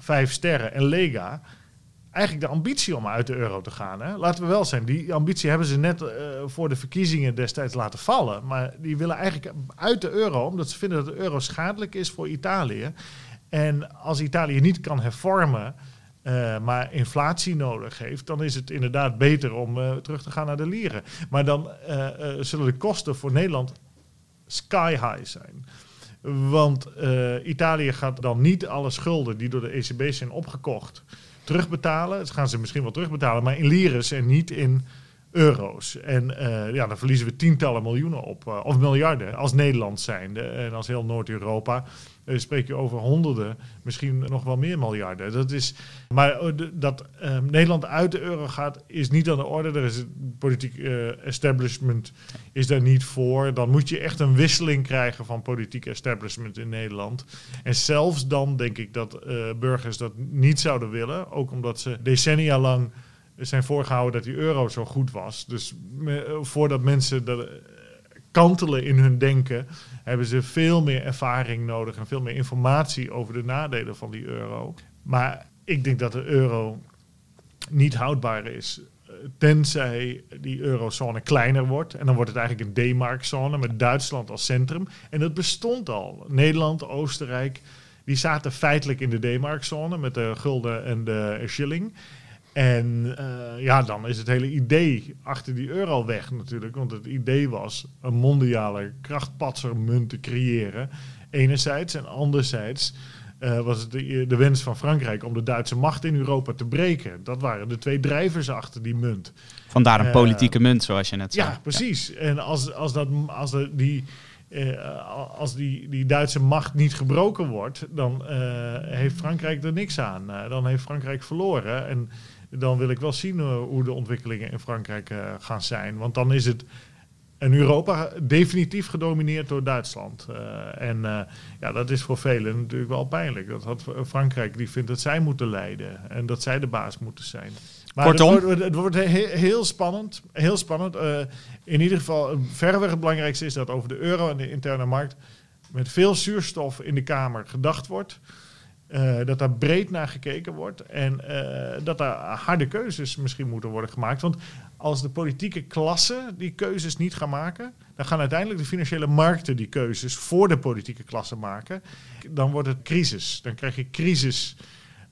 vijf sterren en Lega eigenlijk de ambitie om uit de euro te gaan. Hè? Laten we wel zijn, die ambitie hebben ze net uh, voor de verkiezingen destijds laten vallen. Maar die willen eigenlijk uit de euro, omdat ze vinden dat de euro schadelijk is voor Italië. En als Italië niet kan hervormen, uh, maar inflatie nodig heeft, dan is het inderdaad beter om uh, terug te gaan naar de lieren. Maar dan zullen de kosten voor Nederland sky high zijn. Want uh, Italië gaat dan niet alle schulden die door de ECB zijn opgekocht terugbetalen. Dat gaan ze misschien wel terugbetalen, maar in lires en niet in euro's. En uh, ja, dan verliezen we tientallen miljoenen op, uh, of miljarden als Nederland zijnde en als heel Noord-Europa. Uh, spreek je over honderden, misschien nog wel meer miljarden. Dat is, maar dat ehm, Nederland uit de euro gaat, is niet aan de orde. Er is politiek establishment is daar niet voor. Dan moet je echt een wisseling krijgen van politiek establishment in Nederland. En zelfs dan denk ik dat burgers dat niet zouden willen, ook omdat ze decennia lang zijn voorgehouden dat die euro zo goed was. Dus voordat mensen dat eh, kantelen in hun denken, hebben ze veel meer ervaring nodig en veel meer informatie over de nadelen van die euro. Maar ik denk dat de euro niet houdbaar is. Eh, tenzij die eurozone kleiner wordt. En dan wordt het eigenlijk een D-markzone met Duitsland als centrum. En dat bestond al. Nederland, Oostenrijk, die zaten feitelijk in de D-markzone met de gulden en de shilling. En uh, ja, dan is het hele idee achter die euro weg natuurlijk. Want het idee was een mondiale krachtpatsermunt te creëren. Enerzijds en anderzijds uh, was het de, de, wens van Frankrijk om de Duitse macht in Europa te breken. Dat waren de twee drijvers achter die munt. Vandaar een uh, politieke munt, zoals je net zei. Ja, precies. Ja. En als, als, dat, als de, die, als die, die Duitse macht niet gebroken wordt, dan heeft Frankrijk er niks aan. dan heeft Frankrijk verloren. En dan wil ik wel zien uh, hoe de ontwikkelingen in Frankrijk uh, gaan zijn. Want dan is het in Europa definitief gedomineerd door Duitsland. Uh, en ja, dat is voor velen natuurlijk wel pijnlijk. Dat had Frankrijk die vindt dat zij moeten leiden en dat zij de baas moeten zijn. Maar Kortom. Het wordt, het wordt heel, heel spannend. Heel spannend. in ieder geval, verreweg het belangrijkste is dat over de euro en de interne markt met veel zuurstof in de Kamer gedacht wordt. Uh, dat daar breed naar gekeken wordt en uh, dat daar harde keuzes misschien moeten worden gemaakt. Want als de politieke klasse die keuzes niet gaan maken, dan gaan uiteindelijk de financiële markten die keuzes voor de politieke klasse maken. Dan wordt het crisis. Dan krijg je crisis.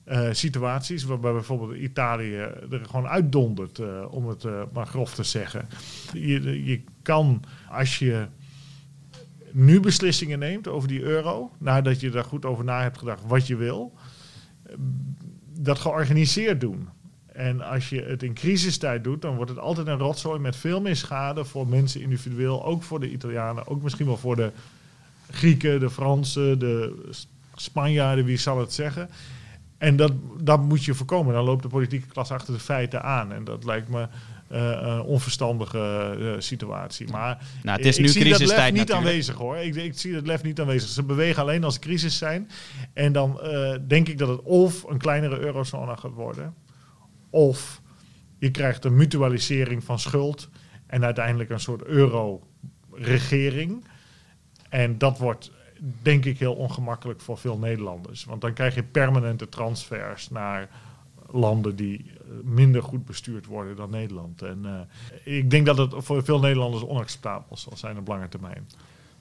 Uh, situaties waarbij bijvoorbeeld Italië er gewoon uitdondert, om het maar grof te zeggen. Je, je kan, als je nu beslissingen neemt over die euro, nadat je daar goed over na hebt gedacht wat je wil, dat georganiseerd doen. En als je het in crisistijd doet, dan wordt het altijd een rotzooi met veel meer schade voor mensen individueel, ook voor de Italianen, ook misschien wel voor de Grieken, de Fransen, de Spanjaarden, wie zal het zeggen. En dat, dat moet je voorkomen. Dan loopt de politieke klas achter de feiten aan. En dat lijkt me uh, onverstandige uh, situatie. Maar nou, het is ik nu zie dat lef niet natuurlijk. aanwezig hoor. Ik, ik zie dat lef niet aanwezig. Ze bewegen alleen als crisis zijn. En dan uh, denk ik dat het of een kleinere eurozone gaat worden, of je krijgt een mutualisering van schuld en uiteindelijk een soort euro-regering. En dat wordt denk ik heel ongemakkelijk voor veel Nederlanders. Want dan krijg je permanente transfers naar landen die minder goed bestuurd worden dan Nederland. En uh, ik denk dat het voor veel Nederlanders onacceptabel zal zijn op lange termijn.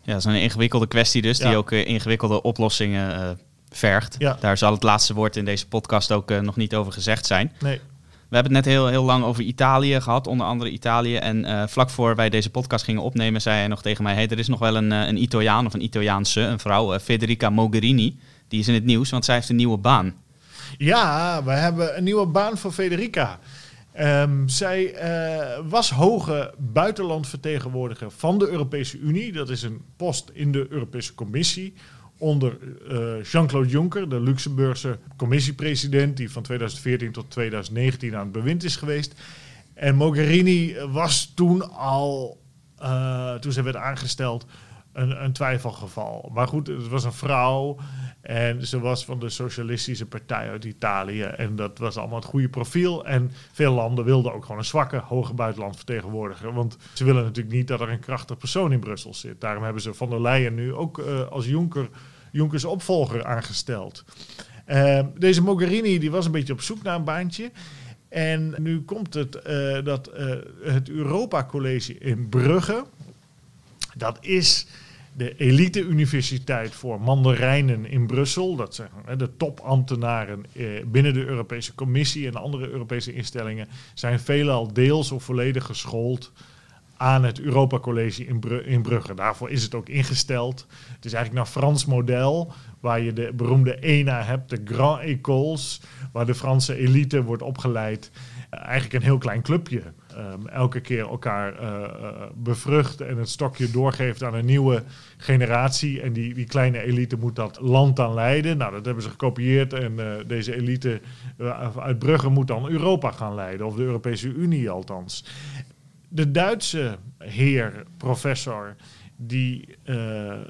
Ja, dat is een ingewikkelde kwestie dus, die ook uh, ingewikkelde oplossingen vergt. Ja. Daar zal het laatste woord in deze podcast ook nog niet over gezegd zijn. Nee. We hebben het net heel, heel lang over Italië gehad, onder andere Italië. En vlak voor wij deze podcast gingen opnemen, zei hij nog tegen mij... Hey, er is nog wel een, een Italiaan of een Italiaanse, een vrouw, Federica Mogherini. Die is in het nieuws, want zij heeft een nieuwe baan. Ja, we hebben een nieuwe baan voor Federica. Um, zij uh, was hoge buitenlandvertegenwoordiger van de Europese Unie. Dat is een post in de Europese Commissie onder uh, Jean-Claude Juncker, de Luxemburgse commissiepresident, die van 2014 tot 2019 aan het bewind is geweest. En Mogherini was toen al, uh, toen zij werd aangesteld, een, een twijfelgeval. Maar goed, het was een vrouw en ze was van de Socialistische Partij uit Italië. En dat was allemaal het goede profiel. En veel landen wilden ook gewoon een zwakke, hoge buitenlandvertegenwoordiger. Want ze willen natuurlijk niet dat er een krachtig persoon in Brussel zit. Daarom hebben ze van der Leyen nu ook uh, als Juncker, Junckers opvolger aangesteld. Uh, deze Mogherini die was een beetje op zoek naar een baantje. En nu komt het uh, dat het Europa College in Brugge. Dat is de elite-universiteit voor mandarijnen in Brussel. Dat zijn de topambtenaren binnen de Europese Commissie en andere Europese instellingen. Zijn veelal deels of volledig geschoold aan het Europa College in, in Brugge. Daarvoor is het ook ingesteld. Het is eigenlijk naar Frans model, waar je de beroemde ENA hebt, de Grand Écoles, waar de Franse elite wordt opgeleid. Uh, eigenlijk een heel klein clubje. Um, elke keer elkaar uh, uh, bevrucht en het stokje doorgeeft aan een nieuwe generatie. En die, die kleine elite moet dat land dan leiden. Nou, dat hebben ze gekopieerd. En deze elite uit Brugge moet dan Europa gaan leiden, of de Europese Unie althans de Duitse heer, professor, die uh,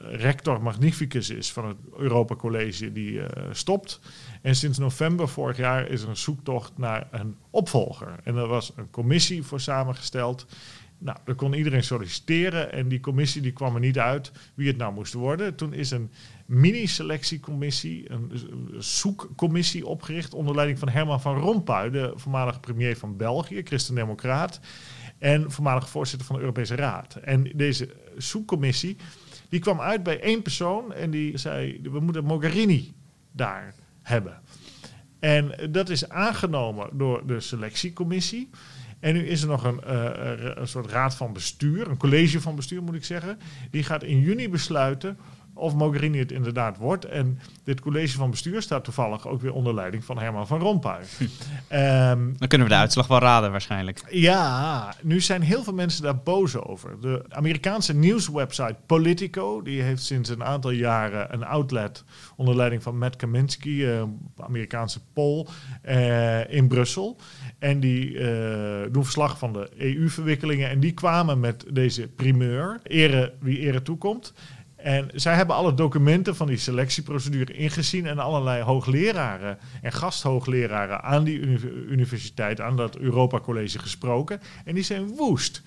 rector magnificus is van het Europa College, die uh, stopt. En sinds november vorig jaar is er een zoektocht naar een opvolger. En er was een commissie voor samengesteld. Nou, daar kon iedereen solliciteren en die commissie die kwam er niet uit wie het nou moest worden. Toen is een mini-selectiecommissie, een, zoekcommissie opgericht onder leiding van Herman van Rompuy, de voormalige premier van België, christendemocraat en voormalig voorzitter van de Europese Raad. En deze zoekcommissie die kwam uit bij één persoon en die zei: we moeten Mogherini daar hebben. En dat is aangenomen door de selectiecommissie. En nu is er nog een, uh, een soort raad van bestuur, een college van bestuur moet ik zeggen. Die gaat in juni besluiten of Mogherini het inderdaad wordt. En dit college van bestuur staat toevallig ook weer onder leiding van Herman van Rompuy. um, Dan kunnen we de uitslag wel raden waarschijnlijk. Ja, nu zijn heel veel mensen daar boos over. De Amerikaanse nieuwswebsite Politico, die heeft sinds een aantal jaren een outlet onder leiding van Matt Kaminsky, uh, Amerikaanse Pol, uh, in Brussel. En die uh, doen verslag van de EU-verwikkelingen. En die kwamen met deze primeur, ere wie ere toekomt. En zij hebben alle documenten van die selectieprocedure ingezien en allerlei hoogleraren en gasthoogleraren aan die universiteit, aan dat Europa College gesproken. En die zijn woest.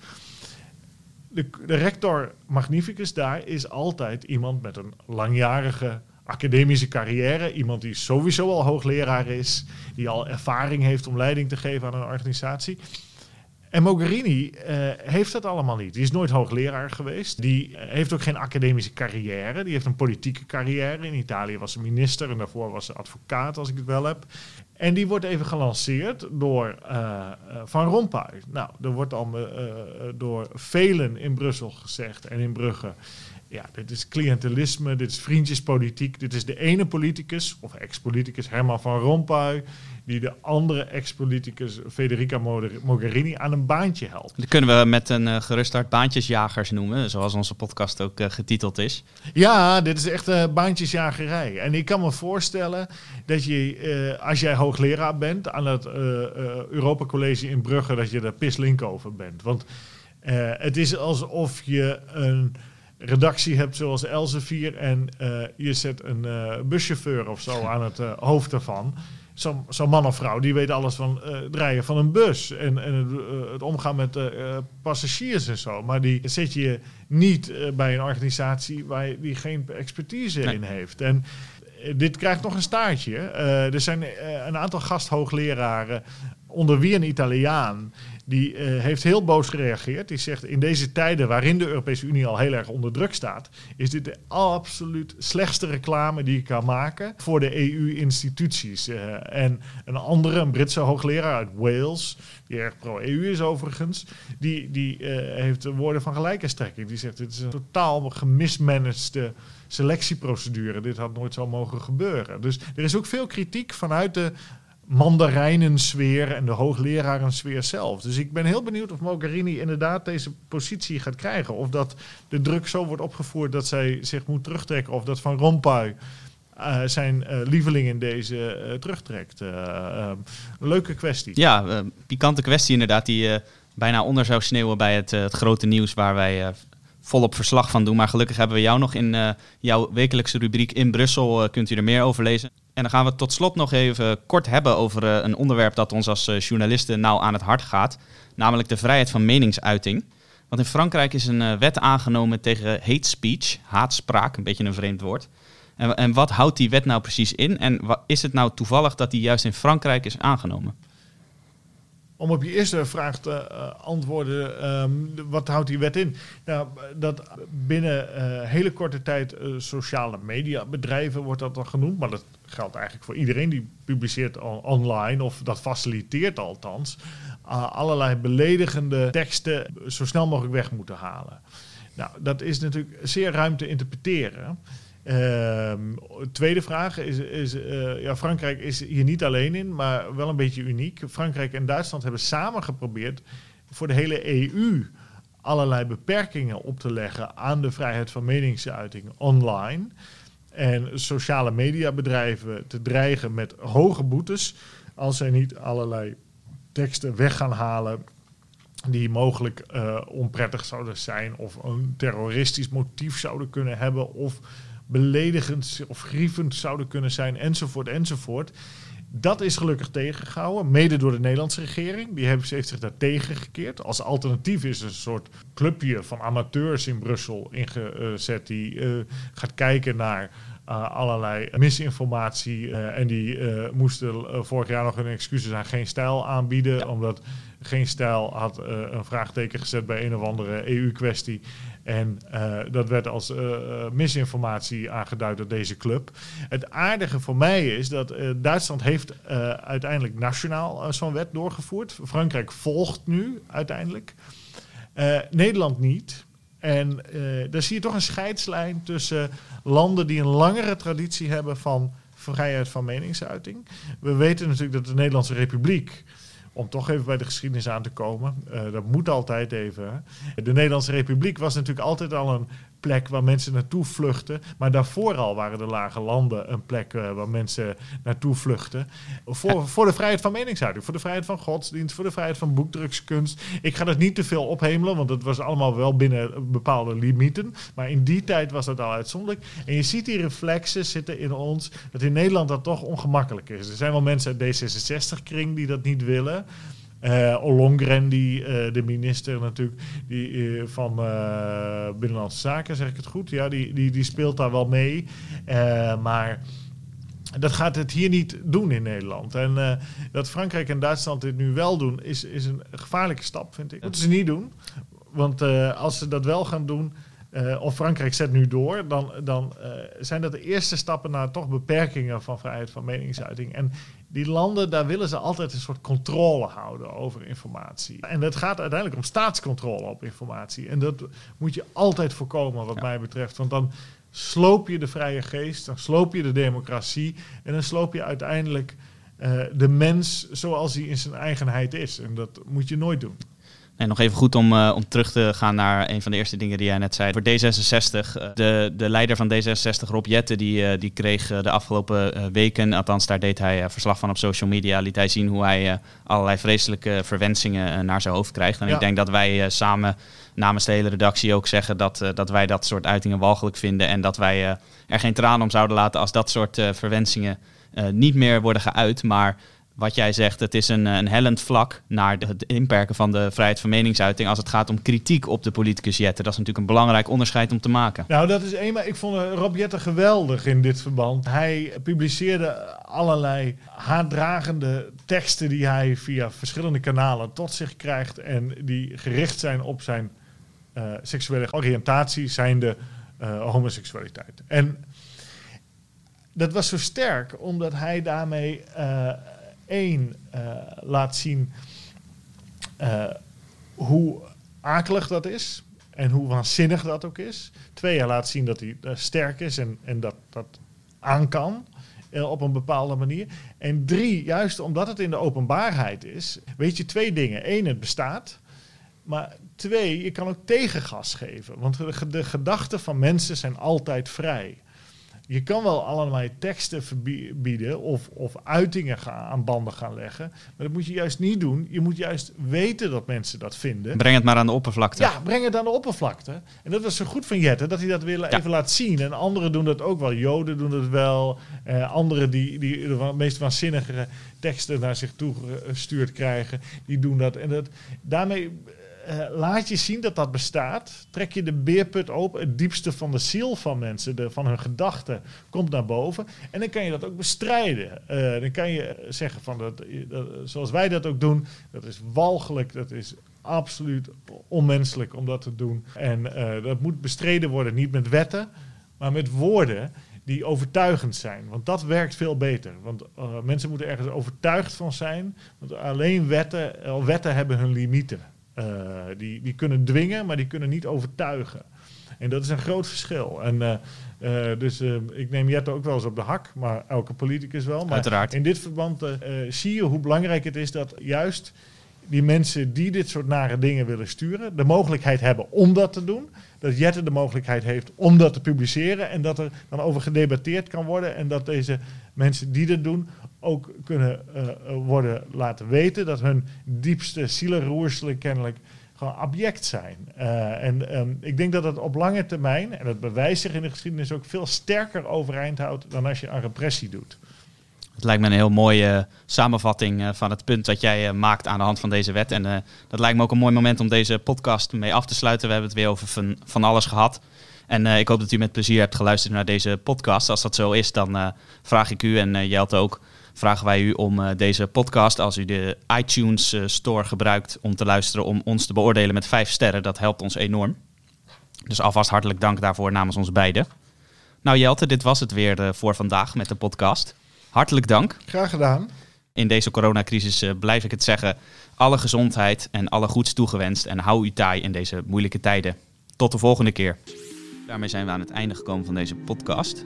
De, de rector magnificus daar is altijd iemand met een langjarige academische carrière. Iemand die sowieso al hoogleraar is, die al ervaring heeft om leiding te geven aan een organisatie. En Mogherini uh, heeft dat allemaal niet. Die is nooit hoogleraar geweest. Die eh, heeft ook geen academische carrière. Die heeft een politieke carrière. In Italië was ze minister en daarvoor was ze advocaat, als ik het wel heb. En die wordt even gelanceerd door uh, Van Rompuy. Nou, er wordt al door velen in Brussel gezegd en in Brugge ja, dit is cliëntelisme, dit is vriendjespolitiek. Dit is de ene politicus, of ex-politicus Herman van Rompuy, die de andere ex-politicus Federica Mogherini aan een baantje helpt. Dat kunnen we met een uh, gerust hart baantjesjagers noemen, zoals onze podcast ook uh, getiteld is. Ja, dit is echt uh, baantjesjagerij. En ik kan me voorstellen dat je, als jij hoogleraar bent aan het Europa College in Brugge, dat je daar pislink over bent. Want het is alsof je een redactie hebt zoals Elsevier en je zet een buschauffeur of zo (laughs) aan het hoofd ervan. Zo'n zo man of vrouw die weet alles van het rijden van een bus en, en het, het, omgaan met passagiers en zo. Maar die zet je niet bij een organisatie waar je, die geen expertise nee. in heeft. En dit krijgt nog een staartje. er zijn een aantal gasthoogleraren, onder wie een Italiaan die uh, heeft heel boos gereageerd. Die zegt, in deze tijden waarin de Europese Unie al heel erg onder druk staat, is dit de absoluut slechtste reclame die je kan maken voor de EU-instituties. En een andere, een Britse hoogleraar uit Wales, die erg pro-EU is overigens, die, die heeft woorden van gelijke strekking. Die zegt, dit is een totaal gemismanagede selectieprocedure. Dit had nooit zo mogen gebeuren. Dus er is ook veel kritiek vanuit de mandarijnensfeer en de hooglerarensfeer zelf. Dus ik ben heel benieuwd of Mogherini inderdaad deze positie gaat krijgen. Of dat de druk zo wordt opgevoerd dat zij zich moet terugtrekken. Of dat Van Rompuy uh, zijn uh, lieveling in deze uh, terugtrekt. leuke kwestie. Ja, pikante kwestie inderdaad die bijna onder zou sneeuwen bij het, het grote nieuws waar wij volop verslag van doen. Maar gelukkig hebben we jou nog in jouw wekelijkse rubriek in Brussel. kunt u er meer over lezen. En dan gaan we tot slot nog even kort hebben over uh, een onderwerp dat ons als journalisten nou aan het hart gaat. Namelijk de vrijheid van meningsuiting. Want in Frankrijk is een wet aangenomen tegen hate speech, haatspraak, een beetje een vreemd woord. En, en wat houdt die wet nou precies in? En is het nou toevallig dat die juist in Frankrijk is aangenomen? Om op je eerste vraag te uh, antwoorden, um, wat houdt die wet in? Nou, dat binnen uh, hele korte tijd uh, sociale mediabedrijven wordt dat dan genoemd, maar dat geldt eigenlijk voor iedereen die publiceert online of dat faciliteert althans allerlei beledigende teksten zo snel mogelijk weg moeten halen. Nou, dat is natuurlijk zeer ruim te interpreteren. Uh, tweede vraag is, is uh, ja, Frankrijk is hier niet alleen in, maar wel een beetje uniek. Frankrijk en Duitsland hebben samen geprobeerd voor de hele EU allerlei beperkingen op te leggen aan de vrijheid van meningsuiting online. En sociale mediabedrijven te dreigen met hoge boetes als zij niet allerlei teksten weg gaan halen die mogelijk uh, onprettig zouden zijn of een terroristisch motief zouden kunnen hebben of beledigend of grievend zouden kunnen zijn enzovoort enzovoort. Dat is gelukkig tegengehouden, mede door de Nederlandse regering. Die heeft, zich daar tegen gekeerd. Als alternatief is er een soort clubje van amateurs in Brussel ingezet die uh, gaat kijken naar uh, allerlei misinformatie. Uh, en die moesten vorig jaar nog hun excuses aan geen stijl aanbieden, ja. omdat geen stijl had een vraagteken gezet bij een of andere EU-kwestie. En uh, dat werd als uh, misinformatie aangeduid door deze club. Het aardige voor mij is dat Duitsland heeft uiteindelijk nationaal zo'n wet doorgevoerd. Frankrijk volgt nu uiteindelijk. Nederland niet. En daar zie je toch een scheidslijn tussen landen die een langere traditie hebben van vrijheid van meningsuiting. We weten natuurlijk dat de Nederlandse Republiek om toch even bij de geschiedenis aan te komen. Uh, dat moet altijd even. De Nederlandse Republiek was natuurlijk altijd al een plek waar mensen naartoe vluchten. Maar daarvoor al waren de lage landen een plek uh, waar mensen naartoe vluchten. Voor, voor de vrijheid van meningsuiting, voor de vrijheid van godsdienst, voor de vrijheid van boekdrukskunst. Ik ga dat niet te veel ophemelen, want het was allemaal wel binnen bepaalde limieten. Maar in die tijd was dat al uitzonderlijk. En je ziet die reflexen zitten in ons, dat in Nederland dat toch ongemakkelijk is. Er zijn wel mensen uit D66-kring die dat niet willen. Uh, Ollongren, die, uh, de minister natuurlijk die, uh, van Binnenlandse Zaken, zeg ik het goed? Ja, die, die, die speelt daar wel mee. maar dat gaat het hier niet doen in Nederland. En dat Frankrijk en Duitsland dit nu wel doen, is, is een gevaarlijke stap, vind ik. Dat moeten ze niet doen. Want als ze dat wel gaan doen, of Frankrijk zet nu door, dan, dan zijn dat de eerste stappen naar toch beperkingen van vrijheid van meningsuiting. En die landen, daar willen ze altijd een soort controle houden over informatie. En het gaat uiteindelijk om staatscontrole op informatie. En dat moet je altijd voorkomen, wat ja. mij betreft. Want dan sloop je de vrije geest, dan sloop je de democratie en dan sloop je uiteindelijk uh, de mens zoals hij in zijn eigenheid is. En dat moet je nooit doen. En nog even goed om, uh, om terug te gaan naar een van de eerste dingen die jij net zei. Voor D66, uh, de, de leider van D66, Rob Jetten, die, uh, die kreeg de afgelopen weken, althans daar deed hij verslag van op social media, liet hij zien hoe hij allerlei vreselijke verwensingen naar zijn hoofd krijgt. En ja. ik denk dat wij samen namens de hele redactie ook zeggen dat, dat wij dat soort uitingen walgelijk vinden en dat wij er geen tranen om zouden laten als dat soort verwensingen niet meer worden geuit, maar wat jij zegt, het is een, een hellend vlak naar het inperken van de vrijheid van meningsuiting als het gaat om kritiek op de politicus Jetten. Dat is natuurlijk een belangrijk onderscheid om te maken. Nou, dat is eenmaal. Ik vond Rob Jetten geweldig in dit verband. Hij publiceerde allerlei haatdragende teksten die hij via verschillende kanalen tot zich krijgt en die gericht zijn op zijn uh, seksuele oriëntatie, zijnde uh, homoseksualiteit. En dat was zo sterk omdat hij daarmee. Één uh, laat zien uh, hoe akelig dat is en hoe waanzinnig dat ook is. Twee, laat zien dat hij uh, sterk is en, en dat dat aan kan op een bepaalde manier. En drie, juist omdat het in de openbaarheid is, weet je twee dingen. Eén, het bestaat. Maar twee, je kan ook tegengas geven. Want de gedachten van mensen zijn altijd vrij je kan wel allerlei teksten verbieden of, of uitingen gaan, aan banden gaan leggen. Maar dat moet je juist niet doen. Je moet juist weten dat mensen dat vinden. Breng het maar aan de oppervlakte. Ja, breng het aan de oppervlakte. En dat was zo goed van Jette, dat hij dat weer ja. even laat zien. En anderen doen dat ook wel. Joden doen dat wel. Uh, anderen die, die de meest waanzinnige teksten naar zich toe gestuurd krijgen, die doen dat. En dat, daarmee uh, laat je zien dat dat bestaat. Trek je de beerput open. Het diepste van de ziel van mensen, de, van hun gedachten, komt naar boven. En dan kan je dat ook bestrijden. Uh, dan kan je zeggen van dat, zoals wij dat ook doen. Dat is walgelijk. Dat is absoluut onmenselijk om dat te doen. En uh, dat moet bestreden worden, niet met wetten, maar met woorden die overtuigend zijn. Want dat werkt veel beter. Want mensen moeten ergens overtuigd van zijn. Want alleen wetten, uh, wetten hebben hun limieten. Uh, die, die kunnen dwingen, maar die kunnen niet overtuigen. En dat is een groot verschil. En dus ik neem Jette ook wel eens op de hak, maar elke politicus wel. Maar Uiteraard. in dit verband zie je hoe belangrijk het is dat juist die mensen die dit soort nare dingen willen sturen, de mogelijkheid hebben om dat te doen. Dat Jette de mogelijkheid heeft om dat te publiceren en dat er dan over gedebatteerd kan worden. En dat deze mensen die dit doen ook kunnen uh, worden laten weten dat hun diepste zielenroerselen kennelijk gewoon abject zijn. Uh, en um, ik denk dat het op lange termijn, en dat bewijst zich in de geschiedenis ook veel sterker overeind houdt dan als je aan repressie doet. Het lijkt me een heel mooie samenvatting van het punt dat jij maakt aan de hand van deze wet. En dat lijkt me ook een mooi moment om deze podcast mee af te sluiten. We hebben het weer over van, van alles gehad. En ik hoop dat u met plezier hebt geluisterd naar deze podcast. Als dat zo is, dan vraag ik u en Jelte ook, vragen wij u om deze podcast, als u de iTunes Store gebruikt om te luisteren, om ons te beoordelen met vijf sterren. Dat helpt ons enorm. Dus alvast hartelijk dank daarvoor namens ons beiden. Nou Jelte, dit was het weer voor vandaag met de podcast. Hartelijk dank. Graag gedaan. In deze coronacrisis blijf ik het zeggen. Alle gezondheid en alle goeds toegewenst. En hou u taai in deze moeilijke tijden. Tot de volgende keer. Daarmee zijn we aan het einde gekomen van deze podcast.